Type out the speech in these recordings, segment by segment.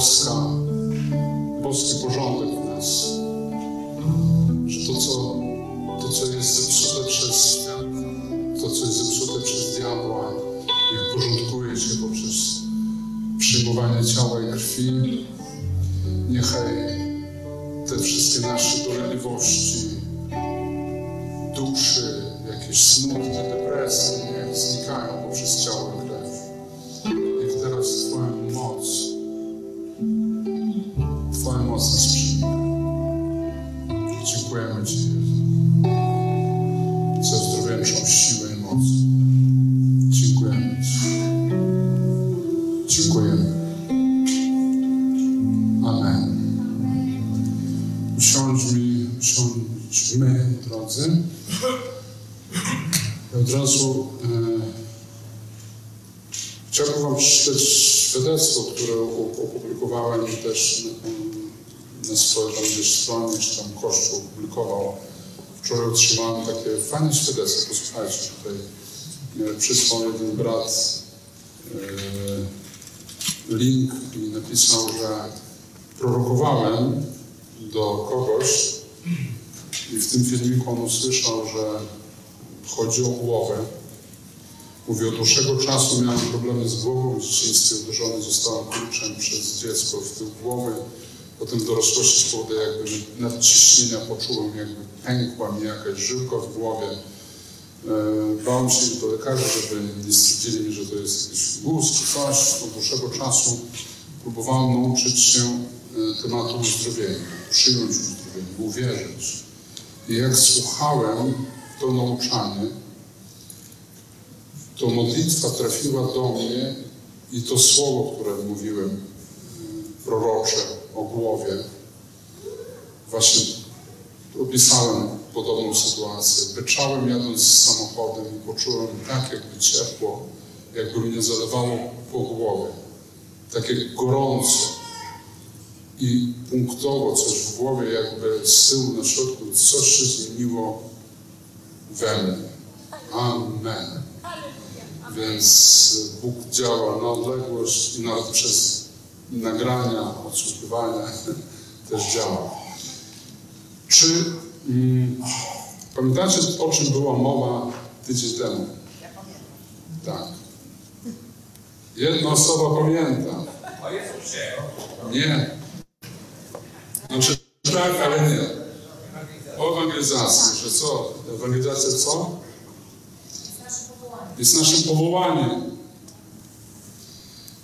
boska, boski porządek w nas. Że to, co, to, co jest zepsute przez to, co jest zepsute przez diabła, niech porządkuje się poprzez przyjmowanie ciała i krwi. Niechaj te wszystkie nasze dolegliwości, duszy, jakieś smutki, depresje, niech znikają poprzez ciało i krew. Które opu- opublikowałem też na, na swojej tam gdzieś stronie, czy tam Kościół opublikował. Wczoraj otrzymałem takie fajne świadectwo. Posłuchajcie, tutaj e, przysłał jeden brat e, link i napisał, że prorokowałem do kogoś i w tym filmiku on usłyszał, że chodzi o głowę. Mówi, od dłuższego czasu miałem problemy z głową, w dzieciństwie uderzony zostałem kluczem przez dziecko w tył głowy. Potem w dorosłości z powodu jakby nadciśnienia poczułem, jakby pękła mi jakaś żyłka w głowie. E, Bałem się do lekarza, żeby nie stwierdzili mi, że to jest jakiś guz coś. Od dłuższego czasu próbowałem nauczyć się e, tematu uzdrowienia, przyjąć uzdrowienie, uwierzyć. I jak słuchałem to nauczanie, to modlitwa trafiła do mnie i to słowo, które mówiłem, prorocze o głowie, właśnie opisałem podobną sytuację. Byczałem jadąc samochodem i poczułem tak jakby ciepło, jakby mnie zalewało po głowie. Takie gorąco i punktowo coś w głowie, jakby z tyłu na środku coś się zmieniło we mnie. Amen. Więc Bóg działa na odległość i nawet przez nagrania, odsłuchiwania też działa. Czy mm, pamiętacie, o czym była mowa tydzień temu? Tak. Jedna osoba pamięta. Nie. Znaczy tak, ale nie. O ewangelizacji, że co? Ewangelizacja co? Jest naszym powołaniem.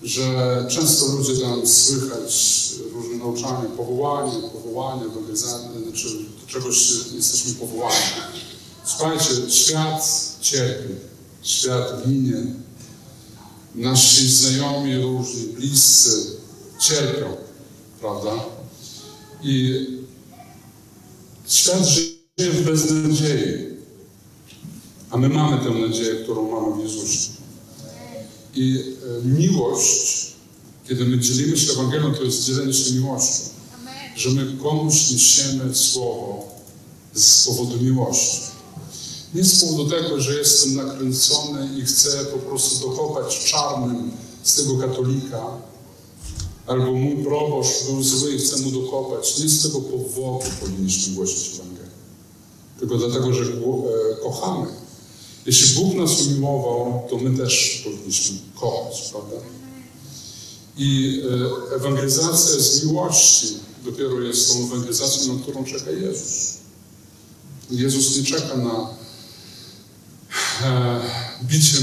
Że często ludzie tam słychać różne nauczania, powołanie, powołanie, ewangelizacja, znaczy do czegoś jesteśmy powołani. Słuchajcie, świat cierpi, świat ginie. Nasi znajomi różni, bliscy cierpią, prawda? I świat żyje w beznadziei. A my mamy tę nadzieję, którą mamy w Jezusie. I e, miłość, kiedy my dzielimy się Ewangelią, to jest dzielenie się miłością. Że my komuś niesiemy słowo z powodu miłości. Nie z powodu tego, że jestem nakręcony i chcę po prostu dokopać czarnym z tego katolika, albo mój proboszcz był zły i chcę mu dokopać. Nie z tego powodu powinniśmy głosić Ewangelię. Tylko dlatego, że e, kochamy. Jeśli Bóg nas umiłował, to my też powinniśmy kochać, prawda? I e, ewangelizacja z miłości dopiero jest tą ewangelizacją, na którą czeka Jezus. Jezus nie czeka na e, bicie,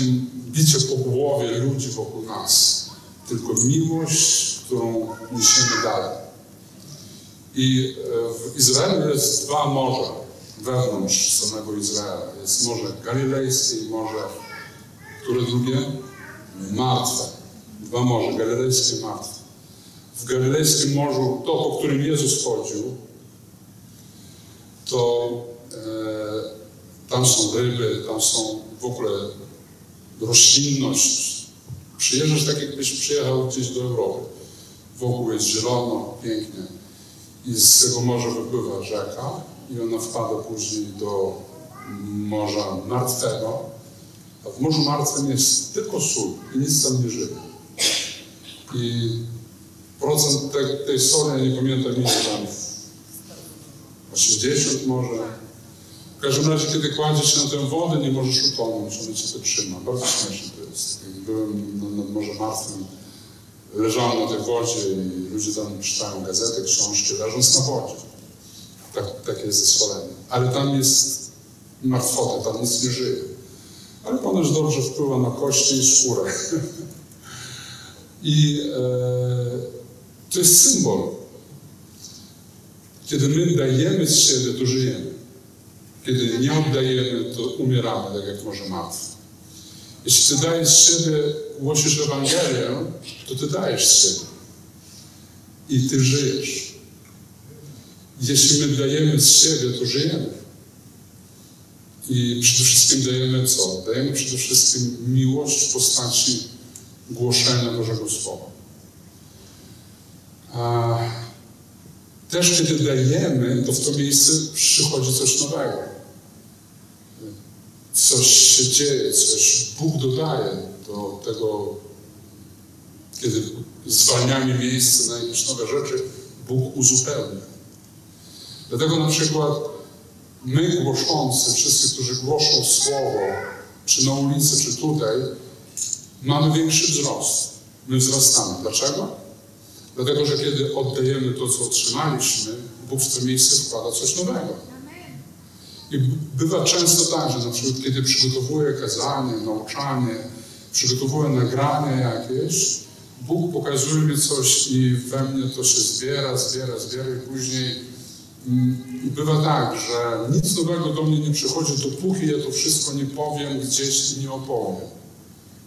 bicie po głowie ludzi wokół nas, tylko miłość, którą niesiemy dalej. I e, w Izraelu jest dwa morza wewnątrz samego Izraela. Jest Morze Galilejskie i Morze, które drugie? Martwe. Dwa morze, galilejskie i martwe. W Galilejskim Morzu, to po którym Jezus chodził, to e, tam są ryby, tam są w ogóle roślinność. Przyjeżdżasz tak, jakbyś przyjechał gdzieś do Europy. Wokół jest zielono, pięknie. I z tego morza wypływa rzeka i ona wpada później do Morza Martwego. A w Morzu Martwym jest tylko sól i nic tam nie żyje. I procent te, tej soli, ja nie pamiętam ile tam, 80 może. W każdym razie, kiedy kładziesz się na tę wodę, nie możesz utonąć, ona cię trzyma. Bardzo śmieszne to jest. Byłem nad Morzem Martwym, leżałem na tej wodzie i ludzie tam czytają gazety, książki, leżąc na wodzie. Tak, takie jest zesłolenie. Ale tam jest martwota, tam nic nie żyje. Ale ponoć dobrze wpływa na kości i skórę. I e, to jest symbol. Kiedy my dajemy z siebie, to żyjemy. Kiedy nie oddajemy, to umieramy, tak jak może martwy. Jeśli ty dajesz z siebie, głosisz Ewangelię, to ty dajesz z siebie. I ty żyjesz. Jeśli my dajemy z siebie, to żyjemy. I przede wszystkim dajemy co? Dajemy przede wszystkim miłość w postaci głoszenia Bożego Słowa. A też kiedy dajemy, to w to miejsce przychodzi coś nowego. Coś się dzieje, coś Bóg dodaje do tego, kiedy zwalniamy miejsce na jakieś nowe rzeczy, Bóg uzupełnia. Dlatego na przykład my głoszący, wszyscy, którzy głoszą Słowo, czy na ulicy, czy tutaj, mamy większy wzrost. My wzrastamy. Dlaczego? Dlatego, że kiedy oddajemy to, co otrzymaliśmy, Bóg w to miejsce wkłada coś nowego. I bywa często tak, że na przykład kiedy przygotowuję kazanie, nauczanie, przygotowuję nagranie jakieś, Bóg pokazuje mi coś i we mnie to się zbiera, zbiera, zbiera i później mm, bywa tak, że nic nowego do mnie nie przychodzi, dopóki ja to wszystko nie powiem gdzieś i nie opowiem.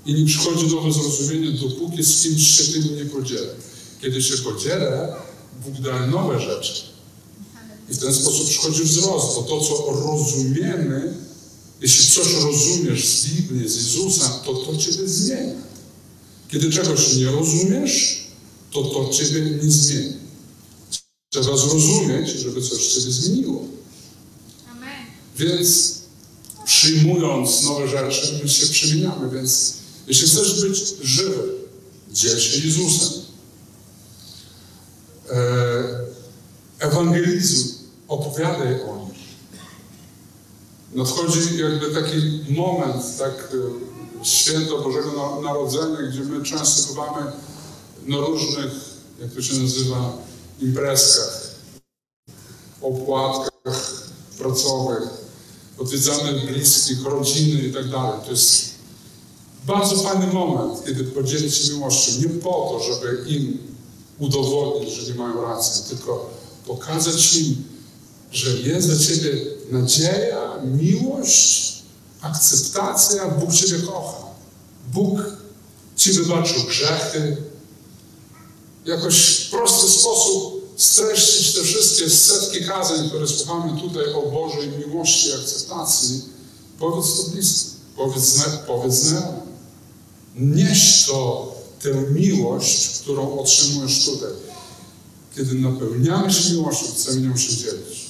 I nie przychodzi nowe zrozumienie, dopóki z kimś się tym nie podzielę. Kiedy się podzielę, Bóg daje nowe rzeczy. I w ten sposób przychodzi wzrost, bo to, co rozumiemy, jeśli coś rozumiesz z Biblii, z Jezusa, to to Ciebie zmienia. Kiedy czegoś nie rozumiesz, to to Ciebie nie zmieni. Trzeba zrozumieć, żeby coś Ciebie zmieniło. Amen. Więc przyjmując nowe rzeczy, my się przemieniamy. Więc jeśli chcesz być żywy, dziel się Jezusem. E, Ewangelizuj, opowiadaj o nim. Nadchodzi jakby taki moment, tak e, święto Bożego Na- Narodzenia, gdzie my często bywamy na różnych, jak to się nazywa, imprezkach, opłatkach pracowych, odwiedzamy bliskich, rodziny i tak dalej. To jest bardzo fajny moment, kiedy podzielić się miłością. Nie po to, żeby im udowodnić, że nie mają racji, tylko pokazać im, że jest dla Ciebie nadzieja, miłość, akceptacja, Bóg Ciebie kocha. Bóg Ci wybaczył grzechy. Jakoś w prosty sposób streścić te wszystkie setki kazań, które słuchamy tutaj o Bożej miłości i akceptacji. Powiedz to bliskim, powiedz, powiedz znajomym. Nieś to tę miłość, którą otrzymujesz tutaj. Kiedy napełniamy się miłością, chcemy nią się dzielić.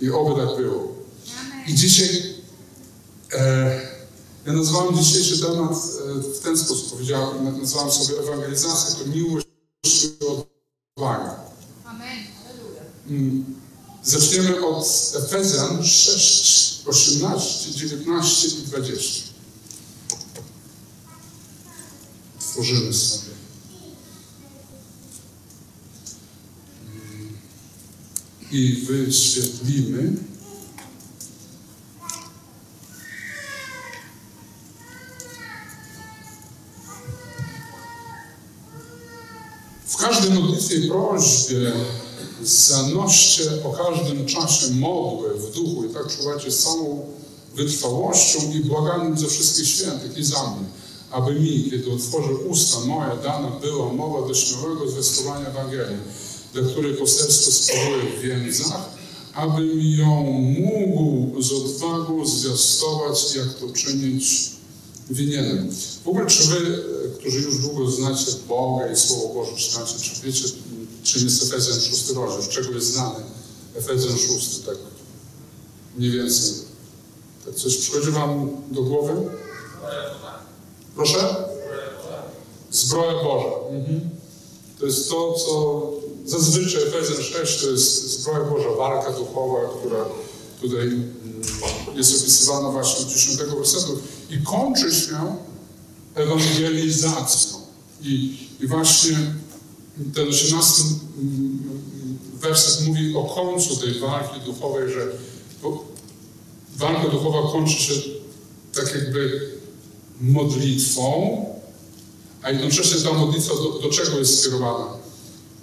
I oby tak było. I dzisiaj, e, ja nazwałem dzisiejszy temat e, w ten sposób, powiedziałem, nazwałem sobie ewangelizację, to miłość Amen. Mm, Zaczniemy od Efezjan 6, 18, 19 i 20. Tworzymy sobie. Mm, I wyświetlimy. Każdej modlitwie i prośbie zanoście o każdym czasie modły w duchu. I tak czuwajcie z całą wytrwałością i błaganiem ze wszystkich świętych i za mnie, aby mi, kiedy otworzę usta moje, dana była mowa do śmiałego zwiastowania Ewangelii, dla której poselstwo sprawuję w więzach, abym ją mógł z odwagą zwiastować, jak to czynić winienem. W ogóle, czy wy, e, którzy już długo znacie Boga i Słowo Boże czytacie, czy wiecie, czym jest Efezjan 6 rozdział, z czego jest znany Efezjan 6, tak mniej więcej. Tak coś przychodzi wam do głowy? Proszę? Zbroja Boża. Mhm. To jest to, co zazwyczaj Efezjan 6 to jest zbroja Boża, walka duchowa, która tutaj mm, jest opisywana właśnie od 10 wersetu i kończy się ewangelizacją. I, i właśnie ten 18 mm, werset mówi o końcu tej walki duchowej, że walka duchowa kończy się tak jakby modlitwą, a jednocześnie ta modlitwa do, do czego jest skierowana?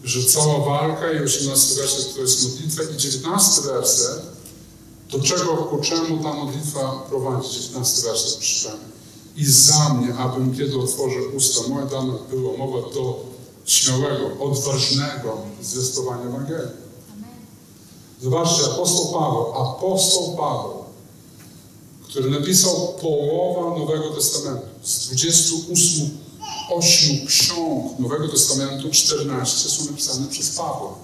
Że cała walka i 18 werset to jest modlitwa i 19 werset do czego, ku czemu ta modlitwa prowadzi? 19 werset przeczytamy. I za mnie, abym kiedy otworzę usta moje dane było mowa do śmiałego, odważnego zwiastowania Ewangelii. Zobaczcie, apostoł Paweł, apostoł Paweł, który napisał połowa Nowego Testamentu. Z 28 8 ksiąg Nowego Testamentu 14 są napisane przez Pawła.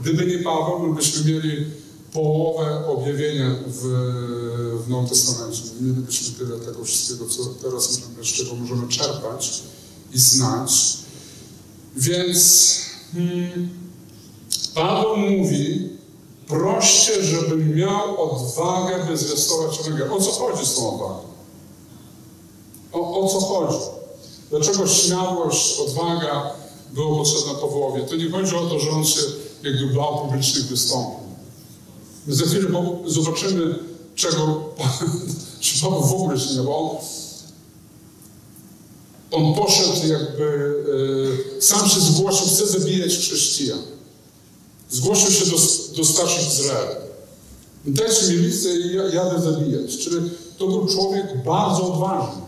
Gdyby nie Paweł, my byśmy mieli połowę objawienia w, w Nowym Testamencie. Mielibyśmy tyle tego wszystkiego, co teraz możemy, z czego możemy czerpać i znać. Więc hmm, Paweł mówi, proście, żebym miał odwagę, by zwiastować Ewangelię. O co chodzi z tą odwagą? O, o co chodzi? Dlaczego śmiałość, odwaga było potrzebna Pawłowi? To nie chodzi o to, że on się jakby bał publicznych wystąpień. Za chwilę zobaczymy, czego Paweł w ogóle nie bał. On poszedł jakby, e, sam się zgłosił, chce zabijać chrześcijan. Zgłosił się do, do starszych Izraela. Dajcie mi listę i ja, jadę zabijać. Czyli to był człowiek bardzo odważny.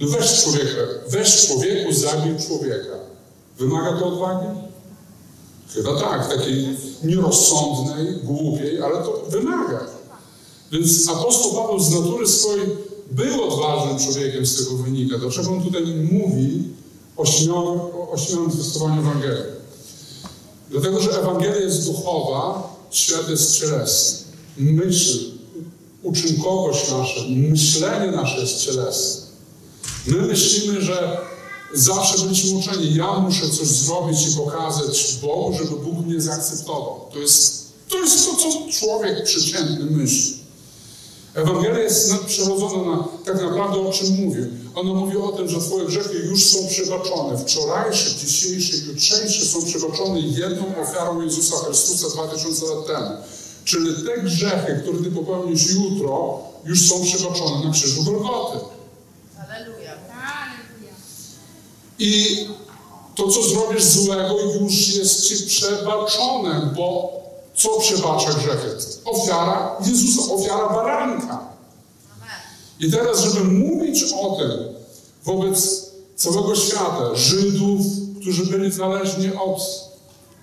No weź człowieka, weź człowieku, zabij człowieka. Wymaga to odwagi? Chyba tak, takiej nierozsądnej, głupiej, ale to wymaga. Więc apostoł Paweł z natury swojej był odważnym człowiekiem, z tego wynika. Dlaczego on tutaj mówi o śmiałym, o śmiałym Ewangelii? Dlatego, że Ewangelia jest duchowa, świat jest cielesny. Myśl, uczynkowość nasza, myślenie nasze jest cielesne. My myślimy, że zawsze byliśmy uczeni, ja muszę coś zrobić i pokazać Bogu, żeby Bóg mnie zaakceptował. To jest to, jest to co człowiek przeciętny myśli. Ewangelia jest przerodzona na tak naprawdę o czym mówi. Ona mówi o tym, że Twoje grzechy już są przebaczone. Wczorajsze, dzisiejsze, jutrzejsze są przebaczone jedną ofiarą Jezusa Chrystusa 2000 lat temu. Czyli te grzechy, które Ty popełnisz jutro, już są przebaczone na krzyżu Golgoty. I to, co zrobisz złego, już jest Ci przebaczone, bo co przebacza grzechy? Ofiara Jezusa, ofiara baranka. I teraz, żeby mówić o tym wobec całego świata, Żydów, którzy byli zależni od,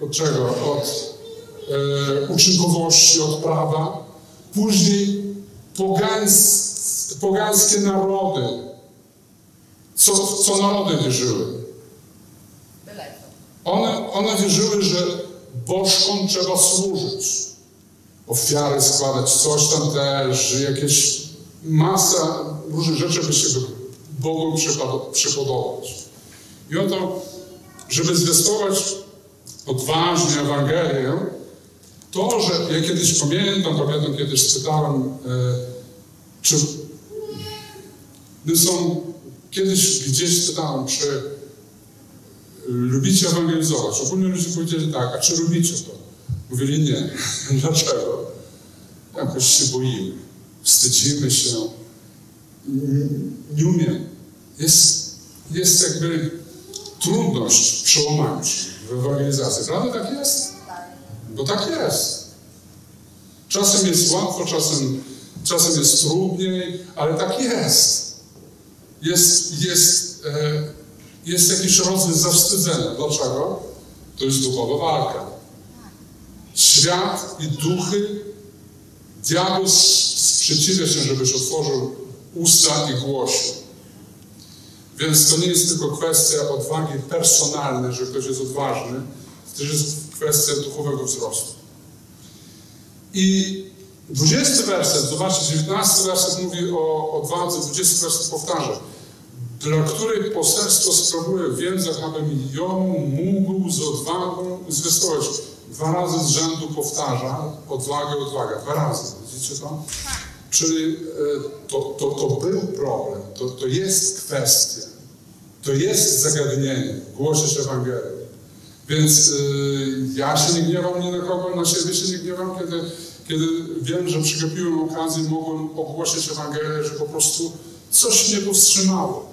od czego? Od e, uczynkowości, od prawa, później pogańs, pogańskie narody, co, co narody wierzyły. One, one wierzyły, że bożkom trzeba służyć. Ofiary składać, coś tam też, jakieś masa różnych rzeczy, by się Bogu przypodobać. I oto, żeby zwiastować odważnie Ewangelię, to, że ja kiedyś pamiętam, pamiętam kiedyś czytałem, e, czy my są, kiedyś gdzieś czytałem, czy lubicie ewangelizować. Ogólnie ludzie powiedzieli tak, a czy robicie to? Mówili nie. Dlaczego? Jakoś się boimy, wstydzimy się, nie, umiem. Jest, jest jakby trudność w przełamaniu się w ewangelizacji. Prawda tak jest? Bo tak jest. Czasem jest łatwo, czasem, czasem jest trudniej, ale tak jest. Jest, jest, e, jest jakiś rodzaj zawstydzenia. Dlaczego? To jest duchowa walka. Świat i duchy, diabeł sprzeciwia się, żebyś otworzył usta i głosił. Więc to nie jest tylko kwestia odwagi personalnej, że ktoś jest odważny, to jest kwestia duchowego wzrostu. I 20 werset, zobaczcie, 19 werset mówi o odwadze, 20 werset powtarza. Dla których poselstwo sprawuje w więzach, abym ją mógł z odwagą zwiastować. Dwa razy z rzędu powtarza odwagę, odwaga. Dwa razy. Widzicie to? Czyli e, to, to, to był problem, to, to jest kwestia, to jest zagadnienie, głosić Ewangelię. Więc y, ja się nie gniewam nie na kogo, na siebie się nie gniewam, kiedy, kiedy wiem, że przegapiłem okazję, mogłem ogłosić Ewangelię, że po prostu coś mnie powstrzymało.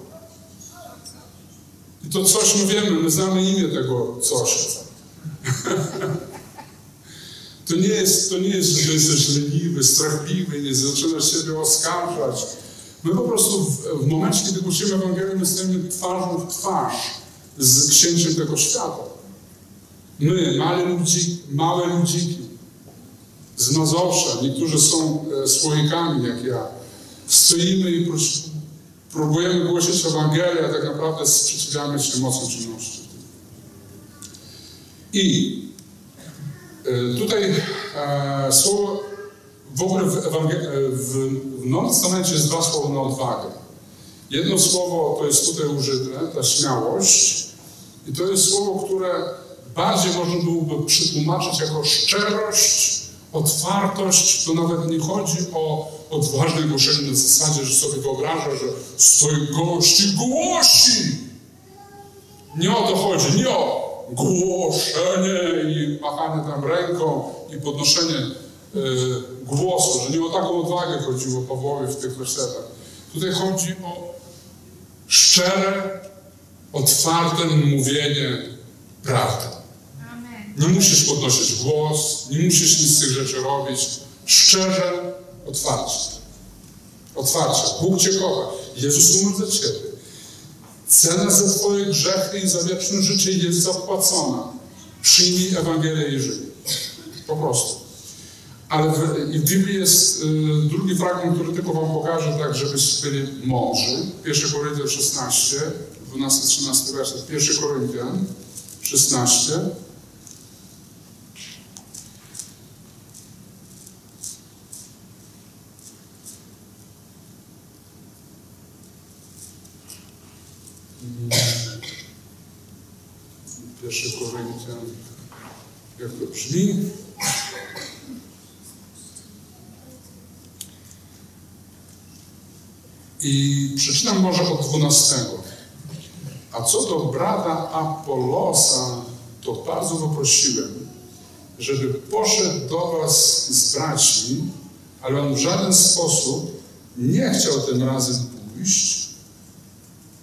I to coś my wiemy, my znamy imię tego coś. To nie jest, to nie jest, że jesteś leniwy, strachliwy, nie zaczynasz siebie oskarżać. My po prostu w, w momencie, kiedy głosimy Ewangelię, my stajemy twarzą w twarz z księciem tego świata. My, małe, ludzi, małe ludziki z Mazowsza, niektórzy są e, słoikami jak ja, stoimy i prós- próbujemy głosić Ewangelię, a tak naprawdę sprzeciwiamy się mocno czynności. I e, tutaj e, słowo, w ogóle w, Ewangel- e, w, w Nowym Testamencie jest dwa słowa na odwagę. Jedno słowo to jest tutaj użyte, ta śmiałość, i to jest słowo, które bardziej można byłoby przetłumaczyć jako szczerość, otwartość. To nawet nie chodzi o odważne głoszenie na zasadzie, że sobie wyobraża, że stoi gości głosi. Nie o to chodzi, nie o głoszenie i machanie tam ręką i podnoszenie y, głosu, że nie o taką odwagę chodziło Pawłowi w tych wersetach. Tutaj chodzi o szczere, otwarte mówienie prawdy. Nie musisz podnosić głos, nie musisz nic z tych rzeczy robić. Szczerze, otwarcie. Otwarcie. Bóg Cię kocha. Jezus umarł za Ciebie. Cena za Twoje grzechy i za wieczne życie jest zapłacona. Przyjmij Ewangelię i żyj. Po prostu. Ale w, w Biblii jest y, drugi fragment, który tylko Wam pokażę, tak żebyście byli mądrzy. 1 Koryntian 16, 12-13 werset. 1 Koryntian 16. Koryntian, jak to brzmi? I przeczytam może od 12. A co do brata Apolosa, to bardzo go prosiłem, żeby poszedł do was z braćmi, ale on w żaden sposób nie chciał tym razem pójść.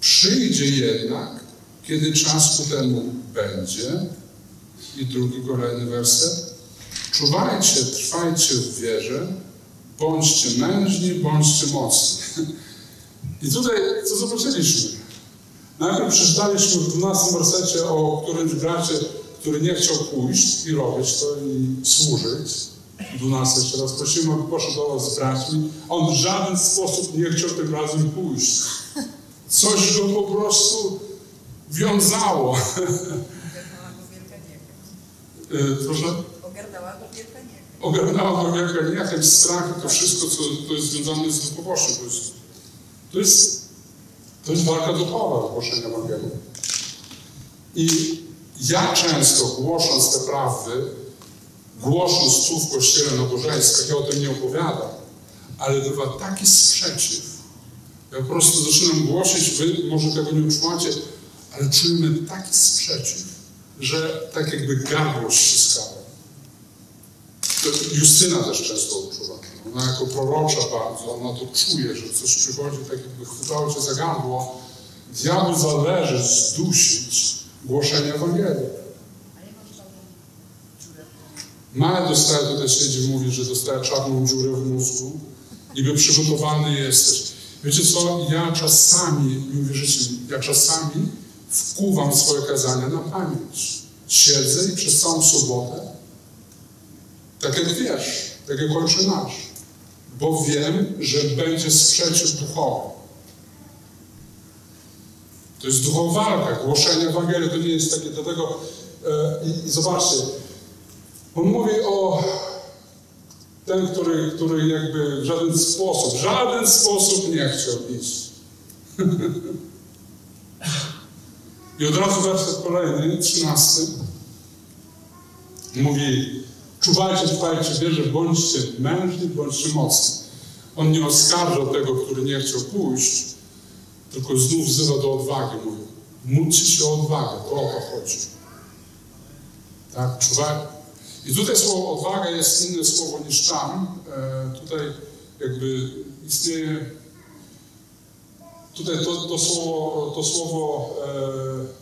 Przyjdzie jednak, kiedy czas ku temu będzie. I drugi kolejny werset. Czuwajcie, trwajcie w wierze, bądźcie mężni, bądźcie mocni. I tutaj co zobaczyliśmy? Najpierw przeczytaliśmy w 12 wersecie o którymś bracie, który nie chciał pójść i robić to i służyć. 12 jeszcze raz prosimy, aby poszedł do was z braćmi. On w żaden sposób nie chciał tym razem pójść. Coś go po prostu wiązało. Y, Proszę? Ogarnęła go wielka niechęć. strach to wszystko, co to jest związane z duchowością. To jest, to jest, to jest walka duchowa głoszenia Ewangelii. I ja często głosząc te prawdy, głosząc tu w kościele nabożeńskich, ja o tym nie opowiadam, ale bywa taki sprzeciw. Ja po prostu zaczynam głosić, wy może tego nie utrzymacie, ale czujemy taki sprzeciw, że tak jakby gardło ściskało. Justyna też często odczuwa. Ona jako prorocza bardzo, ona to czuje, że coś przychodzi, tak jakby chwytało cię za gardło. Diabłu zależy zdusić głoszenie Ewangelii. Maja dostaje, tutaj siedzi, mówi, że dostaje czarną dziurę w mózgu. Niby przygotowany jesteś. Wiecie co, ja czasami, nie uwierzycie ja czasami wkuwam swoje kazania na pamięć. Siedzę i przez całą sobotę, tak jak wiesz, tak jak ojcze nasz, bo wiem, że będzie sprzeciw duchowy. To jest duchowa walka, głoszenie Ewangelii to nie jest takie, dlatego e, i, i zobaczcie, on mówi o ten, który, który jakby w żaden sposób, w żaden sposób nie chciał iść. I od razu werset kolejny, trzynasty, mówi czuwajcie, trwajcie wierze, bądźcie mężni, bądźcie mocni. On nie oskarża tego, który nie chciał pójść, tylko znów wzywa do odwagi. Mówi, módlcie się o odwagę, to o to chodzi. Tak, czuwaj. I tutaj słowo odwaga jest inne słowo niż tam. E, tutaj jakby istnieje tutaj to, to słowo, to słowo e,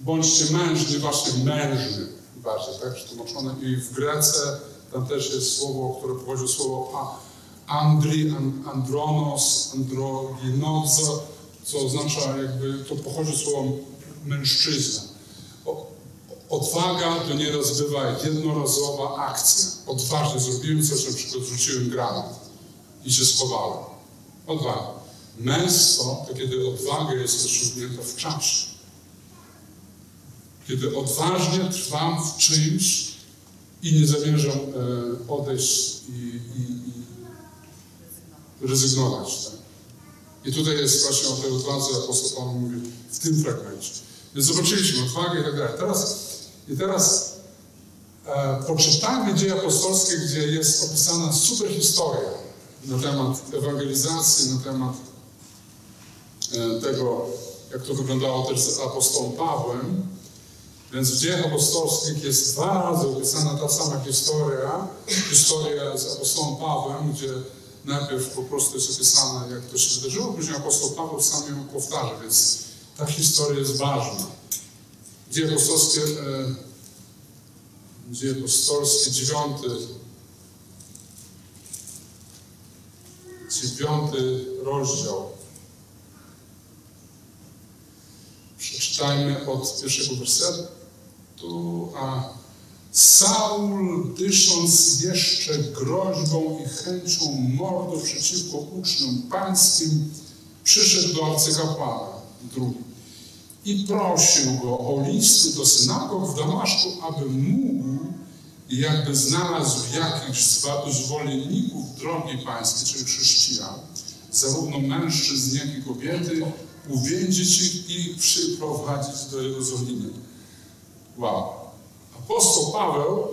bądźcie mężni, właśnie mężny bardziej, tak, przetłumaczone. I w Grece tam też jest słowo, które pochodzi od słowa andri, an, andronos, androginozo, co oznacza jakby, to pochodzi od słowa mężczyzna. Odwaga to nieraz bywa jednorazowa akcja. Odważnie zrobiłem coś, na przykład rzuciłem granat i się schowałem. Odwaga. Męstwo to kiedy odwaga jest osiągnięta w czasie. Kiedy odważnie trwam w czymś i nie zamierzam e, odejść i, i, i rezygnować. Tak? I tutaj jest właśnie o tej odwadze apostoł Paweł mówi w tym fragmencie. Więc zobaczyliśmy odwagę i tak dalej. Teraz, I teraz e, poczytajmy dzieje apostolskie, gdzie jest opisana super historia na temat ewangelizacji, na temat tego, jak to wyglądało też z apostołem Pawłem. Więc w dziejach apostolskich jest dwa razy opisana ta sama historia, historia z apostołem Pawłem, gdzie najpierw po prostu jest opisane, jak to się wydarzyło, później apostoł Paweł sam ją powtarza, więc ta historia jest ważna. Dzieje apostolskie, e, dzieje apostolskie, dziewiąty, dziewiąty rozdział. Przeczytajmy od pierwszego wersetu, a Saul, dysząc jeszcze groźbą i chęcią mordu przeciwko uczniom pańskim, przyszedł do arcykapłana drugi i prosił go o listy do synagog w Damaszku, aby mógł jakby znalazł jakichś zwolenników drogi pańskiej, czyli chrześcijan, zarówno mężczyzn, jak i kobiety, uwięzić ich i przyprowadzić do zaginięcia. Wow. Apostoł Paweł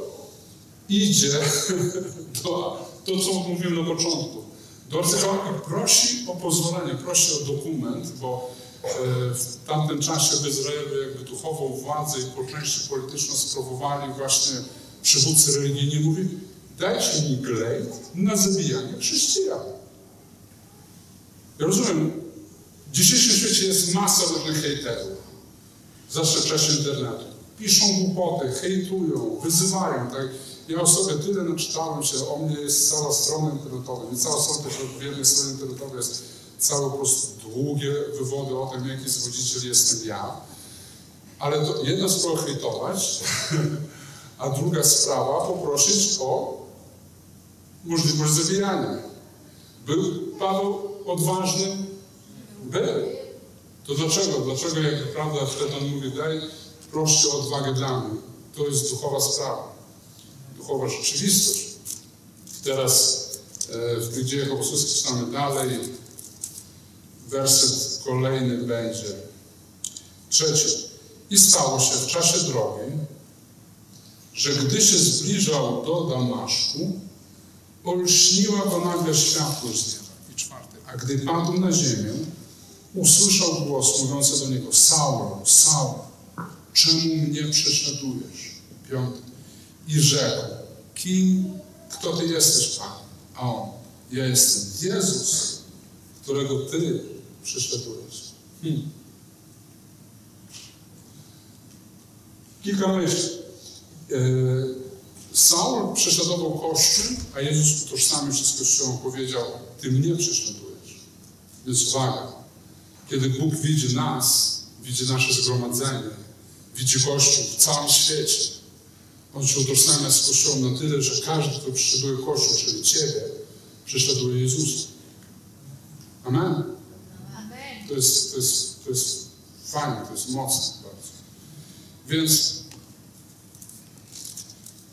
idzie do, to, co mówiłem na początku, do arcykapłana prosi o pozwolenie, prosi o dokument, bo e, w tamtym czasie w Izraelu jakby duchową władzę i po części polityczną sprawowali właśnie przywódcy religijni. Mówi, dajcie mi glejt na zabijanie chrześcijan. Ja rozumiem, w dzisiejszym świecie jest masa różnych hejterów, czasie internetu. Piszą głupoty, hejtują, wyzywają. Tak? Ja o sobie tyle naczytałem się, o mnie jest cała strona internetowa. Nie cała strona, tylko jednej stronie internetowej jest całe po prostu długie wywody o tym, jaki zwodziciel jestem ja. Ale to jedna sprawa hejtować, a druga sprawa poprosić o możliwość zabijania. Był Paweł odważny? Był. To dlaczego? Dlaczego, jak prawda, wtedy on mówi, daj proście odwagę dla mnie. To jest duchowa sprawa, duchowa rzeczywistość. Teraz e, w tych dziejach apostolskich czytamy dalej. Werset kolejny będzie. Trzeci. I stało się w czasie drogi, że gdy się zbliżał do Damaszku, olśniła go nagle światło z nieba. I czwarty. A gdy padł na ziemię, usłyszał głos mówiący do niego, Saul, Saul, czemu mnie prześladujesz? Piąty. I rzekł, kim, kto ty jesteś, Pan? A on, ja jestem Jezus, którego ty prześladujesz. Hmm. Kilka myśli. Yy, Saul prześladował Kościół, a Jezus utożsamił się z Kościołem, powiedział, ty mnie prześladujesz. Więc uwaga, kiedy Bóg widzi nas, widzi nasze zgromadzenie, widzi Kościół w całym świecie, On się utożsamia z Kościołem na tyle, że każdy, kto prześladuje Kościół, czyli Ciebie, prześladuje Jezusa. Amen? Amen. To jest, to jest, to jest fajne, to jest mocne bardzo. Więc,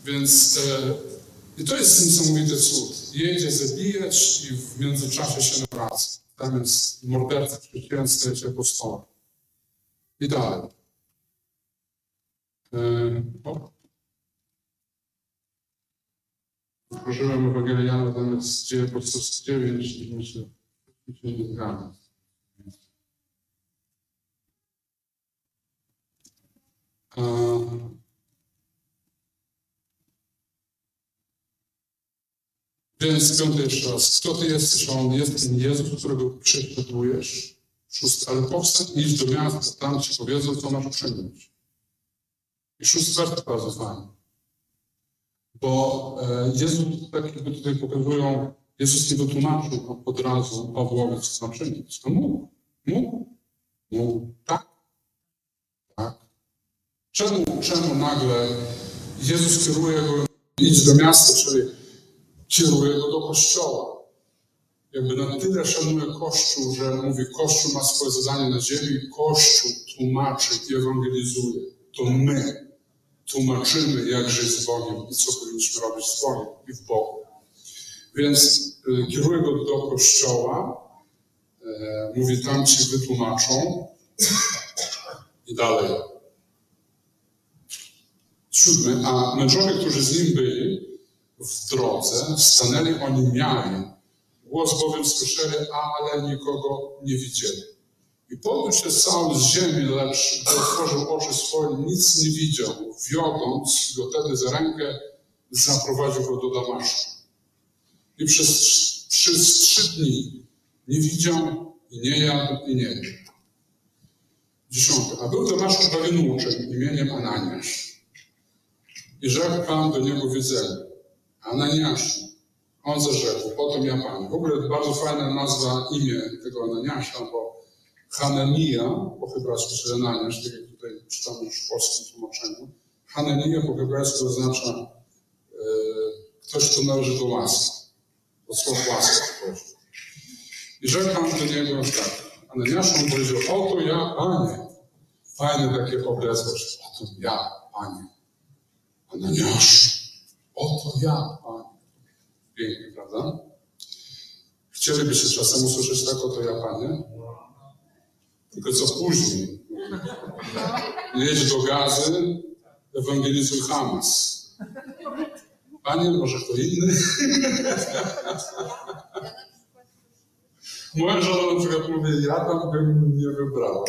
więc e, i to jest niesamowity cud. Jedzie zabijać i w międzyczasie się nawraca. Tam jest morderca chrześcijan staje się apostołem. I dalej. Yy. Otworzyłem Ewangelię Jana, tam jest dzieje podstaw 9 i myślę, że się nie zgadzam. Więc piąty jeszcze raz. Kto ty jesteś? On jest ten Jezus, którego prześladujesz. Szósty. Ale powstań idź do miasta, tam ci powiedzą, co masz przyjąć. I szósty wers bardzo fajny. Bo e, Jezus, tak jakby tutaj pokazują, Jezus nie wytłumaczył od razu Pawłowi, co ma czynić. To mógł. Mógł. Mógł. Tak. Tak. Czemu, czemu nagle Jezus kieruje go, idź do miasta, czyli kieruje go do kościoła. Jakby na tyle szanuje Kościół, że mówi, Kościół ma swoje zadanie na ziemi, Kościół tłumaczy i ewangelizuje. To my tłumaczymy, jak żyć z Bogiem i co powinniśmy robić z Bogiem i w Bogu. Więc y, kieruje go do kościoła, e, mówi, tam ci wytłumaczą i dalej. Siódmy, a mężowie, którzy z nim byli w drodze, stanęli oni miali. Głos bowiem słyszeli, ale nikogo nie widzieli. I podniósł się Saul z ziemi, lecz gdy otworzył oczy swoje, nic nie widział. Wiodąc go wtedy za rękę, zaprowadził go do Damaszku. I przez, przez trzy dni nie widział i nie jadł i nie pił. Dziesiąte. A był Damaszku pewien uczeń imieniem Ananiasz. I rzekł Pan do niego w Ananiaszu, on zarzekł, potem ja Panie. W ogóle bardzo fajna nazwa, imię tego Ananiasza, bo Hanania, po hebrajsku czy Ananiasz, tak jak tutaj czytamy już w polskim tłumaczeniu. Hanania po hebrajsku oznacza e, ktoś, kto należy do łaski. Od słowa łaska pochodzi. I rzekł Pan do niego tak, Ananiaszu, on powiedział, oto ja, Panie. Fajne takie obrazłość, oto ja, Panie. Ananiaszu, oto ja, Panie. Pięknie, prawda? Chcielibyście czasem usłyszeć tak, oto ja, Panie? Tylko co później? Jedź do Gazy, ewangelizuj Hamas. Panie, może kto inny? Moja żona na przykład mówi, ja tam bym nie wybrała.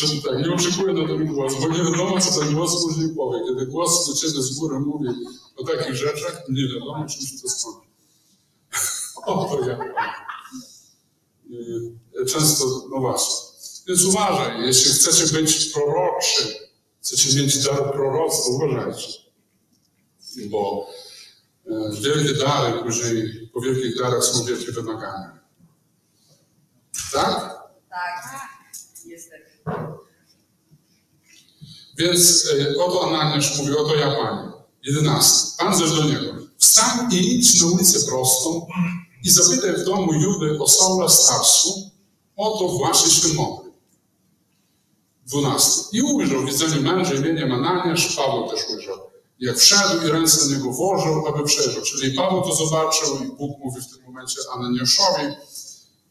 To. Czy tak, nie oczekuję na ten głos, bo nie wiadomo, co ten głos później powie. Kiedy głos do ciebie z góry mówi o takich rzeczach, nie wiadomo, czym się to skończy. O, to ja. I Często, no właśnie. Więc uważaj, jeśli chcecie być proroczy, chcecie mieć dar proroctwa, uważajcie. Bo e, wielkie dary, później po wielkich darach są wielkie wymagania. Tak? Tak. Niestety. Więc e, oto Ananiasz mówi, oto ja Panie. Jedenasty. Pan zaś do niego. Wstań i idź na ulicę prostą i zapytaj w domu Judy o Saula starsu, oto właśnie modli. Dwunasty. I ujrzał w widzeniu męża imieniem Ananiasz, Paweł też ujrzał. Jak wszedł i ręce na niego włożył, aby przejrzał. Czyli Paweł to zobaczył i Bóg mówi w tym momencie Ananiaszowi,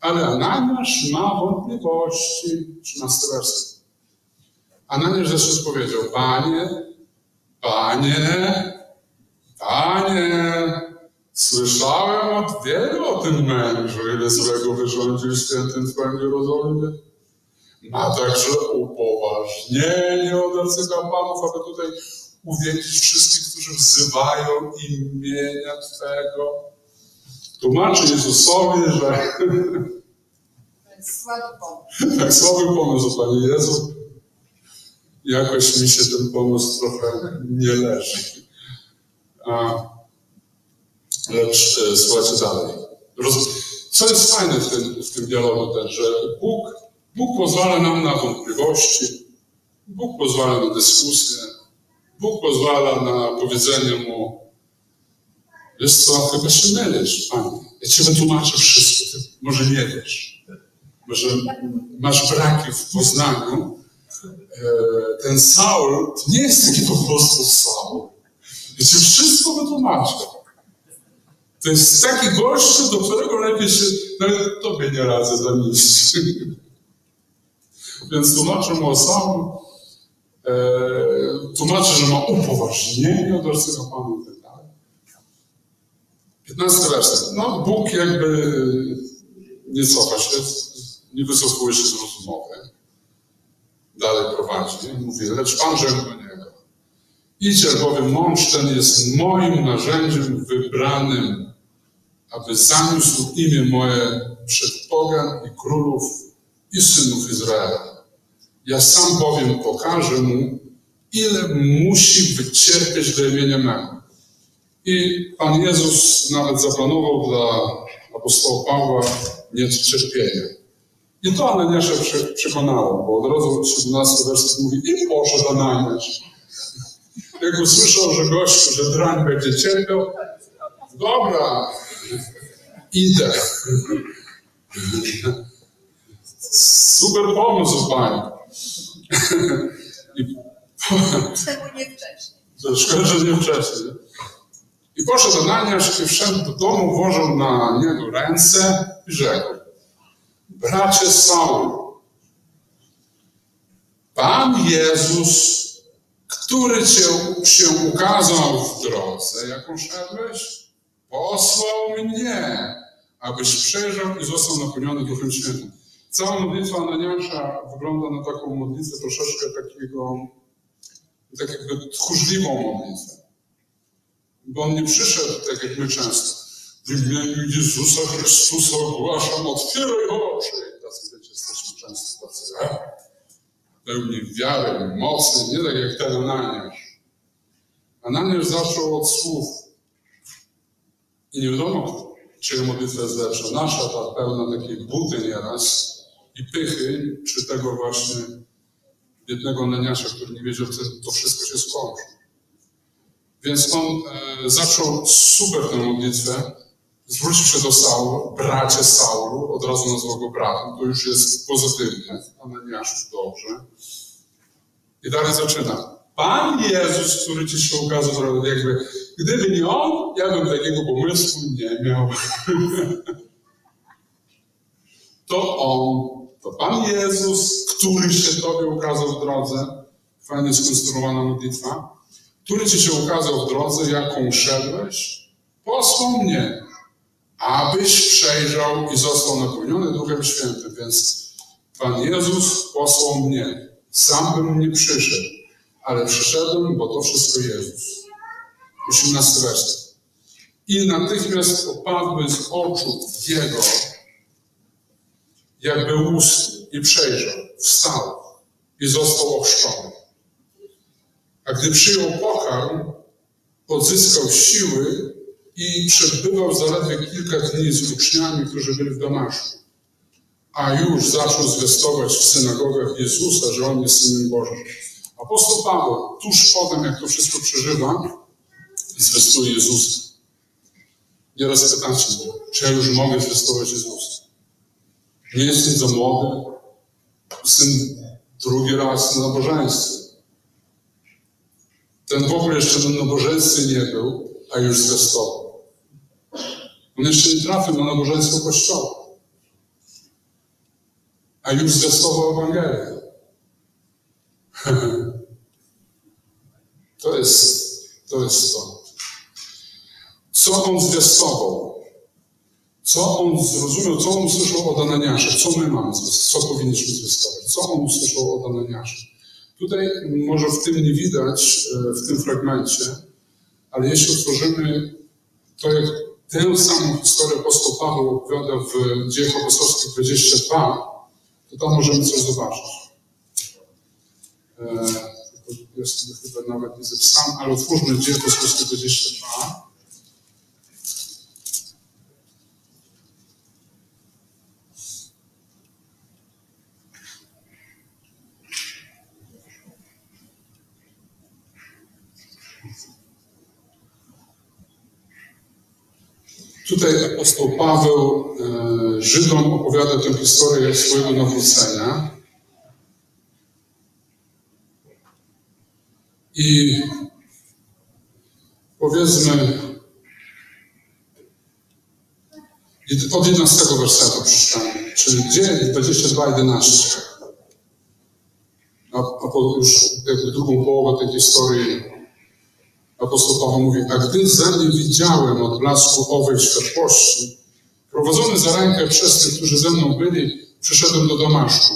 ale Ananiasz ma wątpliwości. 13 werset. Ananiasz zeszedł powiedział, Panie, Panie, Panie, słyszałem od wielu o tym mężu, ile złego wyrządził świętym Twoim Jerozolimie. Ma także upoważnienie od arcykapłanów, aby tutaj uwięzić wszystkich, którzy wzywają imienia Twego. Tłumaczy Jezusowi, że jest słaby pomysł. tak słaby pomysł, Panie Jezu. Jakoś mi się ten pomysł trochę nie leży. A, lecz e, słuchajcie dalej. Roz... Co jest fajne w tym, w tym dialogu też, że Bóg, Bóg pozwala nam na wątpliwości, Bóg pozwala na dyskusję, Bóg pozwala na powiedzenie Mu wiesz co, chyba się mylisz, Panie. Ja Ci wytłumaczę wszystko, Ty może nie wiesz. Może masz braki w poznaniu. E, Ten Saul to nie jest taki po prostu Saul. Ja wszystko wytłumaczę. To jest taki gościu, do którego lepiej się, nawet Tobie nie radzę zanieść. Więc tłumaczę mu o Saul, e, tłumaczy, że ma upoważnienie od ojca Pana i tak dalej. 15 werset. No, Bóg jakby nie cofa się, nie wycofuje się z rozumowy. Dalej prowadzi. Mówi, lecz Pan rzekł do niego. Idź, albowiem mąż ten jest moim narzędziem wybranym, aby zaniósł imię moje przed pogan i królów i synów Izraela. Ja sam bowiem pokażę mu, ile musi wycierpieć dla imienia mego. I Pan Jezus nawet zaplanował dla apostoła Pawła niecierpienie. I to Ananiasza prze- przekonało, bo od razu 17 werset mówi i poszedł Ananiasz. Jak usłyszał, że gość, że drań będzie cierpiał, dobra, idę. Super pomysł, panie. I Czemu nie wcześniej? szkoda, że nie wcześniej. I poszedł Ananiasz i wszedł do domu, włożył na niego ręce i rzekł, bracie Saul, Pan Jezus, który cię się ukazał w drodze, jaką szedłeś, posłał mnie, abyś przejrzał i został napełniony Duchem Świętym. Cała modlitwa Ananiasza wygląda na taką modlitwę troszeczkę takiego, tak jakby tchórzliwą modlitwę. Bo on nie przyszedł, tak jak my często. W imieniu Jezusa Chrystusa ogłaszam, otwieraj oczy. Tacy, wiecie, jesteśmy często tacy, a? pełni wiary, mocy, nie tak jak ten Ananiasz. Ananiasz zaczął od słów. I nie wiadomo, czyja modlitwa jest lepsza. Nasza, ta pełna takiej buty nieraz i pychy, czy tego właśnie biednego Ananiasza, który nie wiedział, że to wszystko się skończy. Więc on e, zaczął super tę modlitwę, zwrócił się do Saulu, bracie Saulu, od razu nazwał go bratem, to już jest pozytywne, Ananiaszu dobrze. I dalej zaczyna. Pan Jezus, który ci się ukazał, jakby, gdyby nie on, ja bym takiego pomysłu nie miał. to on, to Pan Jezus, który się Tobie ukazał w drodze, fajnie skonstruowana modlitwa, który Ci się ukazał w drodze, jaką szedłeś, posłał mnie, abyś przejrzał i został napełniony Duchem Świętym. Więc Pan Jezus posłał mnie. Sam bym nie przyszedł, ale przyszedłem, bo to wszystko Jezus. 18 werset. I natychmiast opadły z oczu Jego, jakby ust i przejrzał, wstał i został ochrzczony. A gdy przyjął pokarm, odzyskał siły i przebywał zaledwie kilka dni z uczniami, którzy byli w Damaszku. A już zaczął zwiastować w synagogach Jezusa, że On jest Synem Bożym. Apostoł Paweł, tuż potem, jak to wszystko przeżywa, zwiastuje Jezusa. Nieraz pytacie mnie, czy ja już mogę zwiastować Jezusa? Nie jestem za młody, jestem drugi raz na nabożeństwie. Ten w ogóle jeszcze na nabożeństwie nie był, a już zwiastował. Nie trafił na nabożeństwo Kościoła, a już zwiastował Ewangelię. To jest, to jest to. Co on zwiastował? Co on zrozumiał, co on usłyszał od Ananiasza? Co my mamy, co powinniśmy zwiastować? Co on usłyszał od Ananiasza? Tutaj może w tym nie widać, e, w tym fragmencie, ale jeśli otworzymy to, jak tę samą historię apostoł Paweł opowiada w Dziejach Apostolskich 22, to tam możemy coś zobaczyć. E, Jest chyba nawet nie zapisane, ale otwórzmy Dzieje Apostolskie 22. Tutaj apostoł Paweł e, Żydom opowiada tę historię swojego nawrócenia. I powiedzmy, od 11 wersetu przeczytamy, czyli gdzie 22, 11. a, a już jakby drugą połowę tej historii apostoł Paweł mówi, a gdy ze mnie widziałem od blasku owej światłości, prowadzony za rękę przez tych, którzy ze mną byli, przyszedłem do Damaszku.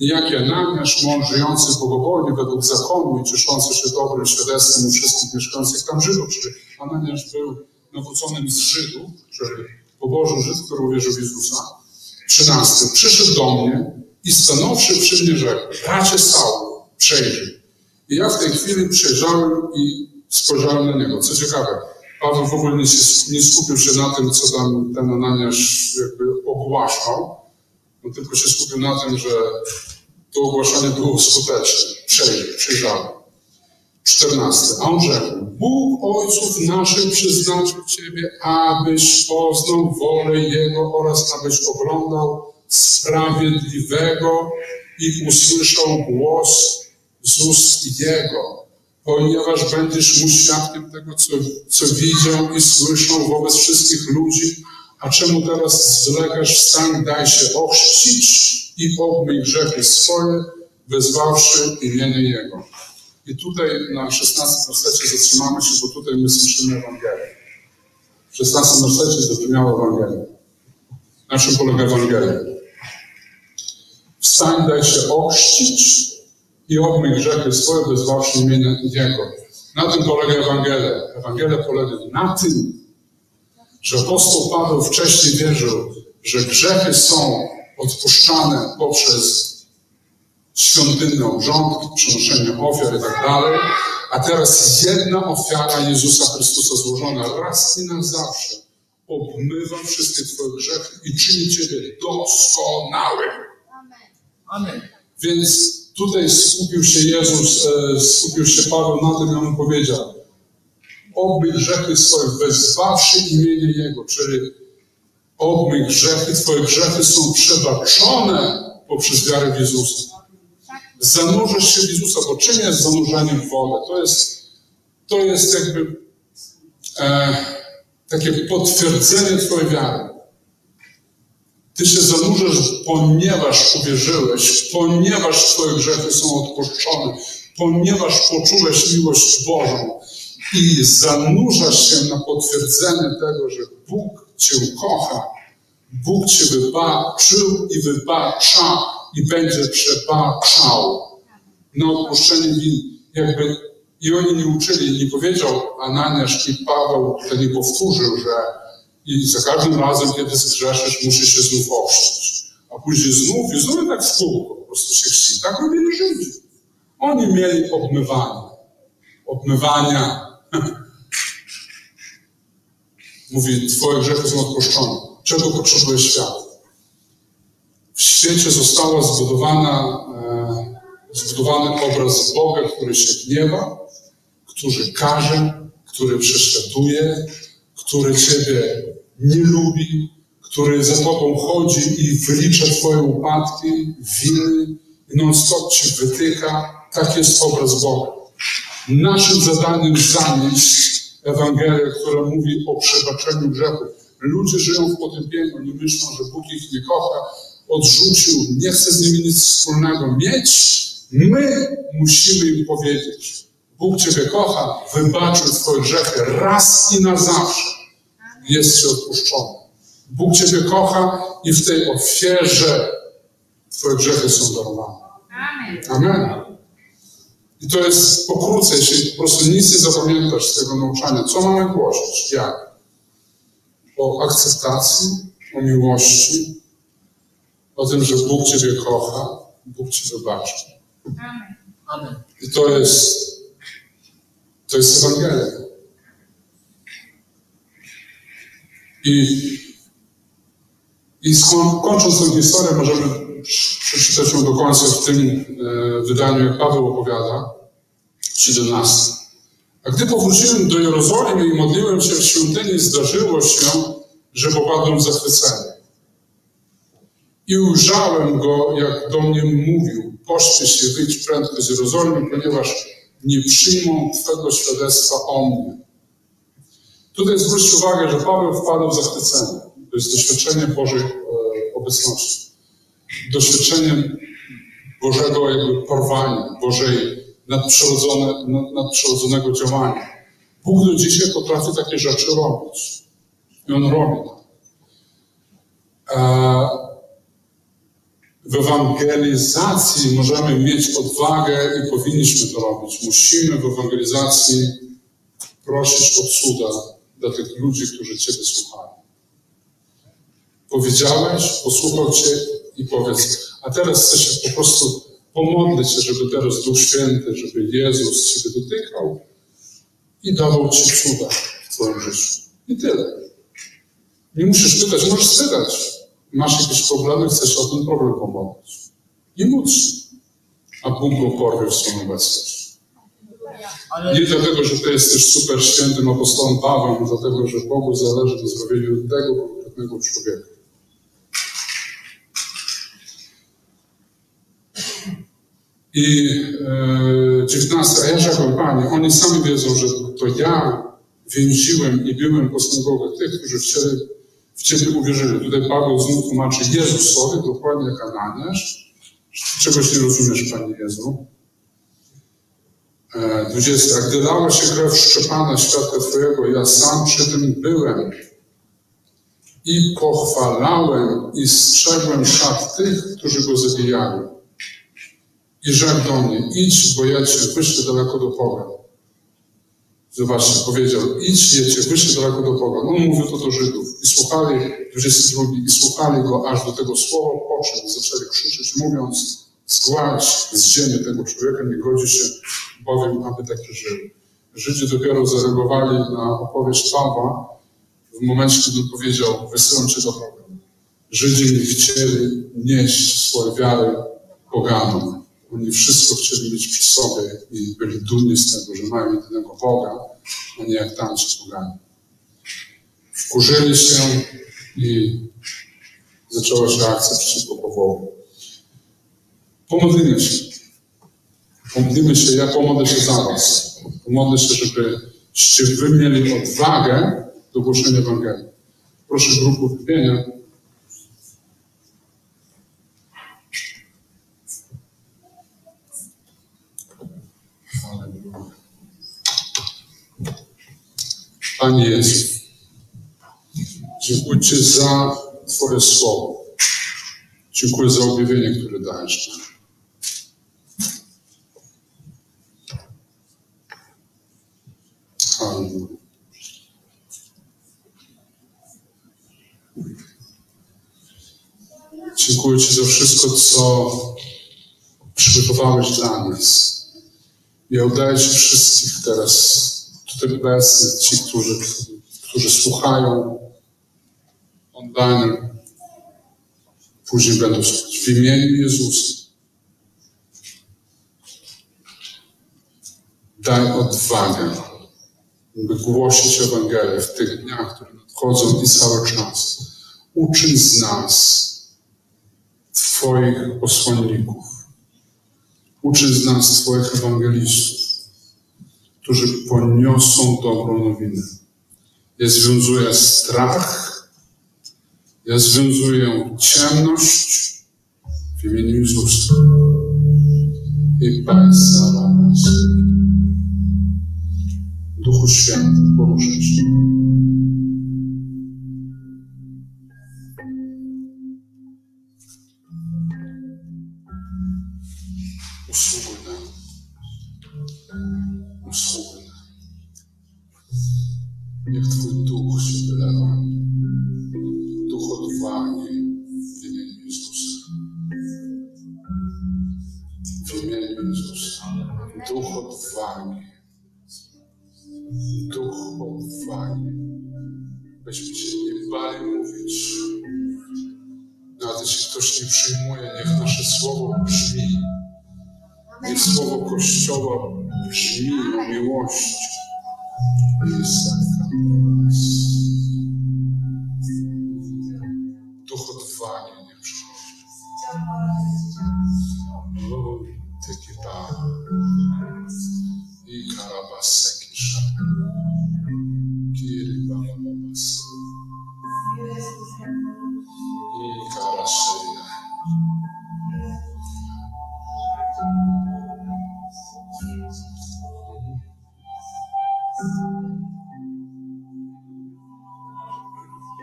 Niejaki Ananiasz, mąż żyjący bogobojnie według zakonu i cieszący się dobrym świadectwem u wszystkich mieszkających tam Żydów, czyli Ananiasz był nawróconym z Żydów, czyli pobożny Żyd, który uwierzył w Jezusa. 13. Przyszedł do mnie i stanowszy przy mnie rzekł, bracie Saul, przejrzyj. I ja w tej chwili przejrzałem i spojrzałem na niego. Co ciekawe, Paweł w ogóle nie, się, nie skupił się na tym, co tam ten Ananiasz jakby ogłaszał, no tylko się skupił na tym, że to ogłaszanie było skuteczne. Przejrzałem. 14. A on rzekł, Bóg ojców naszych przeznaczył Ciebie, abyś poznał wolę Jego oraz abyś oglądał sprawiedliwego i usłyszał głos z ust Jego, ponieważ będziesz mu świadkiem tego, co, co widział i słyszał wobec wszystkich ludzi, a czemu teraz zwlekasz, wstań, daj się ochrzcić i obmyj grzechy swoje, wezwawszy imienie Jego. I tutaj na 16 wersecie zatrzymamy się, bo tutaj my słyszymy Ewangelię. W 16 wersecie zabrzmiała Ewangelia. Na czym polega Ewangelia? Wstań, daj się ochrzcić i obmyj grzechy swoje, wezwawszy imię Jego. Na tym polega Ewangelia. Ewangelia polega na tym, że apostoł Paweł wcześniej wierzył, że grzechy są odpuszczane poprzez świątynne obrządki, przynoszenie ofiar i tak dalej, a teraz jedna ofiara Jezusa Chrystusa złożona raz i na zawsze obmywa wszystkie Twoje grzechy i czyni Ciebie doskonałym. Amen. Więc tutaj skupił się Jezus, e, skupił się Paweł na tym, jak mu powiedział, obmyj grzechy swoje, wezwawszy imienie Jego, czyli obmyj grzechy, Twoje grzechy są przebaczone poprzez wiarę w Jezusa. Zanurzasz się w Jezusa, bo czym jest zanurzanie w wodę? To jest, to jest jakby e, takie potwierdzenie Twojej wiary. Ty się zanurzasz, ponieważ uwierzyłeś, ponieważ Twoje grzechy są odpuszczone, ponieważ poczułeś miłość Bożą i zanurzasz się na potwierdzenie tego, że Bóg Cię kocha, Bóg Cię wybaczył i wybacza i będzie przebaczał na odpuszczenie win. Jakby i oni nie uczyli, nie powiedział Ananiasz i Paweł, to nie powtórzył, że i za każdym razem, kiedy zgrzeszysz, musi się znów ochrzcić. A później znów i znów tak w kółko po prostu się chrzci. Tak robili Żydzi. Oni mieli obmywanie. Obmywania. Mówi, twoje grzechy są odpuszczone. Czego potrzebuje świat? W świecie została zbudowana, e, zbudowany obraz Boga, który się gniewa, który karze, który prześladuje, który Ciebie nie lubi, który za Tobą chodzi i wylicza Twoje upadki, winy non-stop Ci wytyka. Tak jest obraz Boga. Naszym zadaniem zanieść Ewangelię, która mówi o przebaczeniu grzechów. Ludzie żyją w potępieniu, nie myślą, że Bóg ich nie kocha, odrzucił, nie chce z nimi nic wspólnego mieć. My musimy im powiedzieć, Bóg Ciebie kocha, wybaczył Twoje grzechy raz i na zawsze. Jest Ci odpuszczony. Bóg Ciebie kocha i w tej ofierze Twoje grzechy są darowane. Amen. Amen. I to jest pokrótce, jeśli po prostu nic nie zapamiętasz z tego nauczania. Co mamy głosić? Jak? O akceptacji, o miłości, o tym, że Bóg Ciebie kocha, Bóg Ci wybaczy. Amen. Amen. I to jest, to jest Ewangelia. I, i kończąc tę historię, możemy przeczytać ją do końca w tym e, wydaniu, jak Paweł opowiada, 17. A gdy powróciłem do Jerozolimy i modliłem się w świątyni, zdarzyło się, że popadłem w zachwycenie. I ujrzałem go, jak do mnie mówił, pośpiesz się, wyjdź prędko z Jerozolimy, ponieważ nie przyjmą Twego świadectwa o mnie. Tutaj zwróćcie uwagę, że Paweł wpadł w zachwycenie. To jest doświadczenie Bożej e, obecności. Doświadczenie Bożego jakby porwania, Bożej nadprzyrodzone, nad- nadprzyrodzonego działania. Bóg do dzisiaj potrafi takie rzeczy robić. I On robi to. E, w ewangelizacji możemy mieć odwagę i powinniśmy to robić. Musimy w ewangelizacji prosić o cuda dla tych ludzi, którzy Ciebie słuchają. Powiedziałeś, posłuchał Cię i powiedz, a teraz chcę się po prostu pomodlić się, żeby teraz Duch Święty, żeby Jezus Ciebie dotykał i dawał Ci cuda w Twoim życiu. I tyle. Nie musisz pytać, możesz pytać. Masz jakieś problemy, chcesz o ten problem pomodlić. I móc. A Bóg go porwie w swoją obecność. Nie dlatego, że Ty jesteś super świętym apostołem Pawłem, dlatego, że Bogu zależy na zbawieniu tego konkretnego człowieka. I e, 19, a ja rzekłem, Panie, oni sami wiedzą, że to ja więziłem i biłem po tych, którzy w Ciebie, w Ciebie uwierzyli. Tutaj Paweł znów tłumaczy Jezusowi, dokładnie jak Ananiasz. Czegoś nie rozumiesz, Panie Jezu. E, 20. A gdy lała się krew Szczepana, świadka Twojego, ja sam przy tym byłem i pochwalałem i strzegłem szat tych, którzy go zabijali. I rzekł do mnie, idź, bo ja Cię wyślę daleko do Boga. Zobaczcie, powiedział, idź, ja Cię wyślę daleko do Boga. On mówił to do Żydów. I słuchali, 22, i słuchali go aż do tego słowa, po czym zaczęli krzyczeć, mówiąc, zgładź z ziemi tego człowieka, nie godzi się bowiem, aby taki żył. Żydzi dopiero zareagowali na opowieść Pawła w momencie, kiedy powiedział, wysyłam Cię do Boga. Żydzi nie chcieli nieść swojej wiary poganom. Oni wszystko chcieli mieć przy sobie i byli dumni z tego, że mają jedynego Boga, a nie jak tamci pogani. Wkurzyli się i zaczęła się akcja przeciwko Pawłowi. Pomodlimy się. Pomodlimy się, ja pomodlę się za Was. Pomodlę się, żebyście Wy mieli odwagę do głoszenia Ewangelii. Proszę grupę. Halleluja. Panie Jezu, dziękuję Ci za Twoje słowo. Dziękuję za objawienie, które dajesz nam. Halleluja. Dziękuję Ci za wszystko, co przygotowałeś dla nas. Ja oddaję Ci wszystkich teraz, tutaj obecnych, ci, którzy, którzy słuchają online, później będą słuchać. W imieniu Jezusa. Daj odwagę, by głosić Ewangelię w tych dniach, które nadchodzą i cały czas. Uczyń z nas Twoich posłanników. Uczyń z nas Twoich ewangelistów, którzy poniosą dobrą nowinę. Ja związuję strach, ja związuję ciemność w imieniu Jezusa. I Państwa angústia,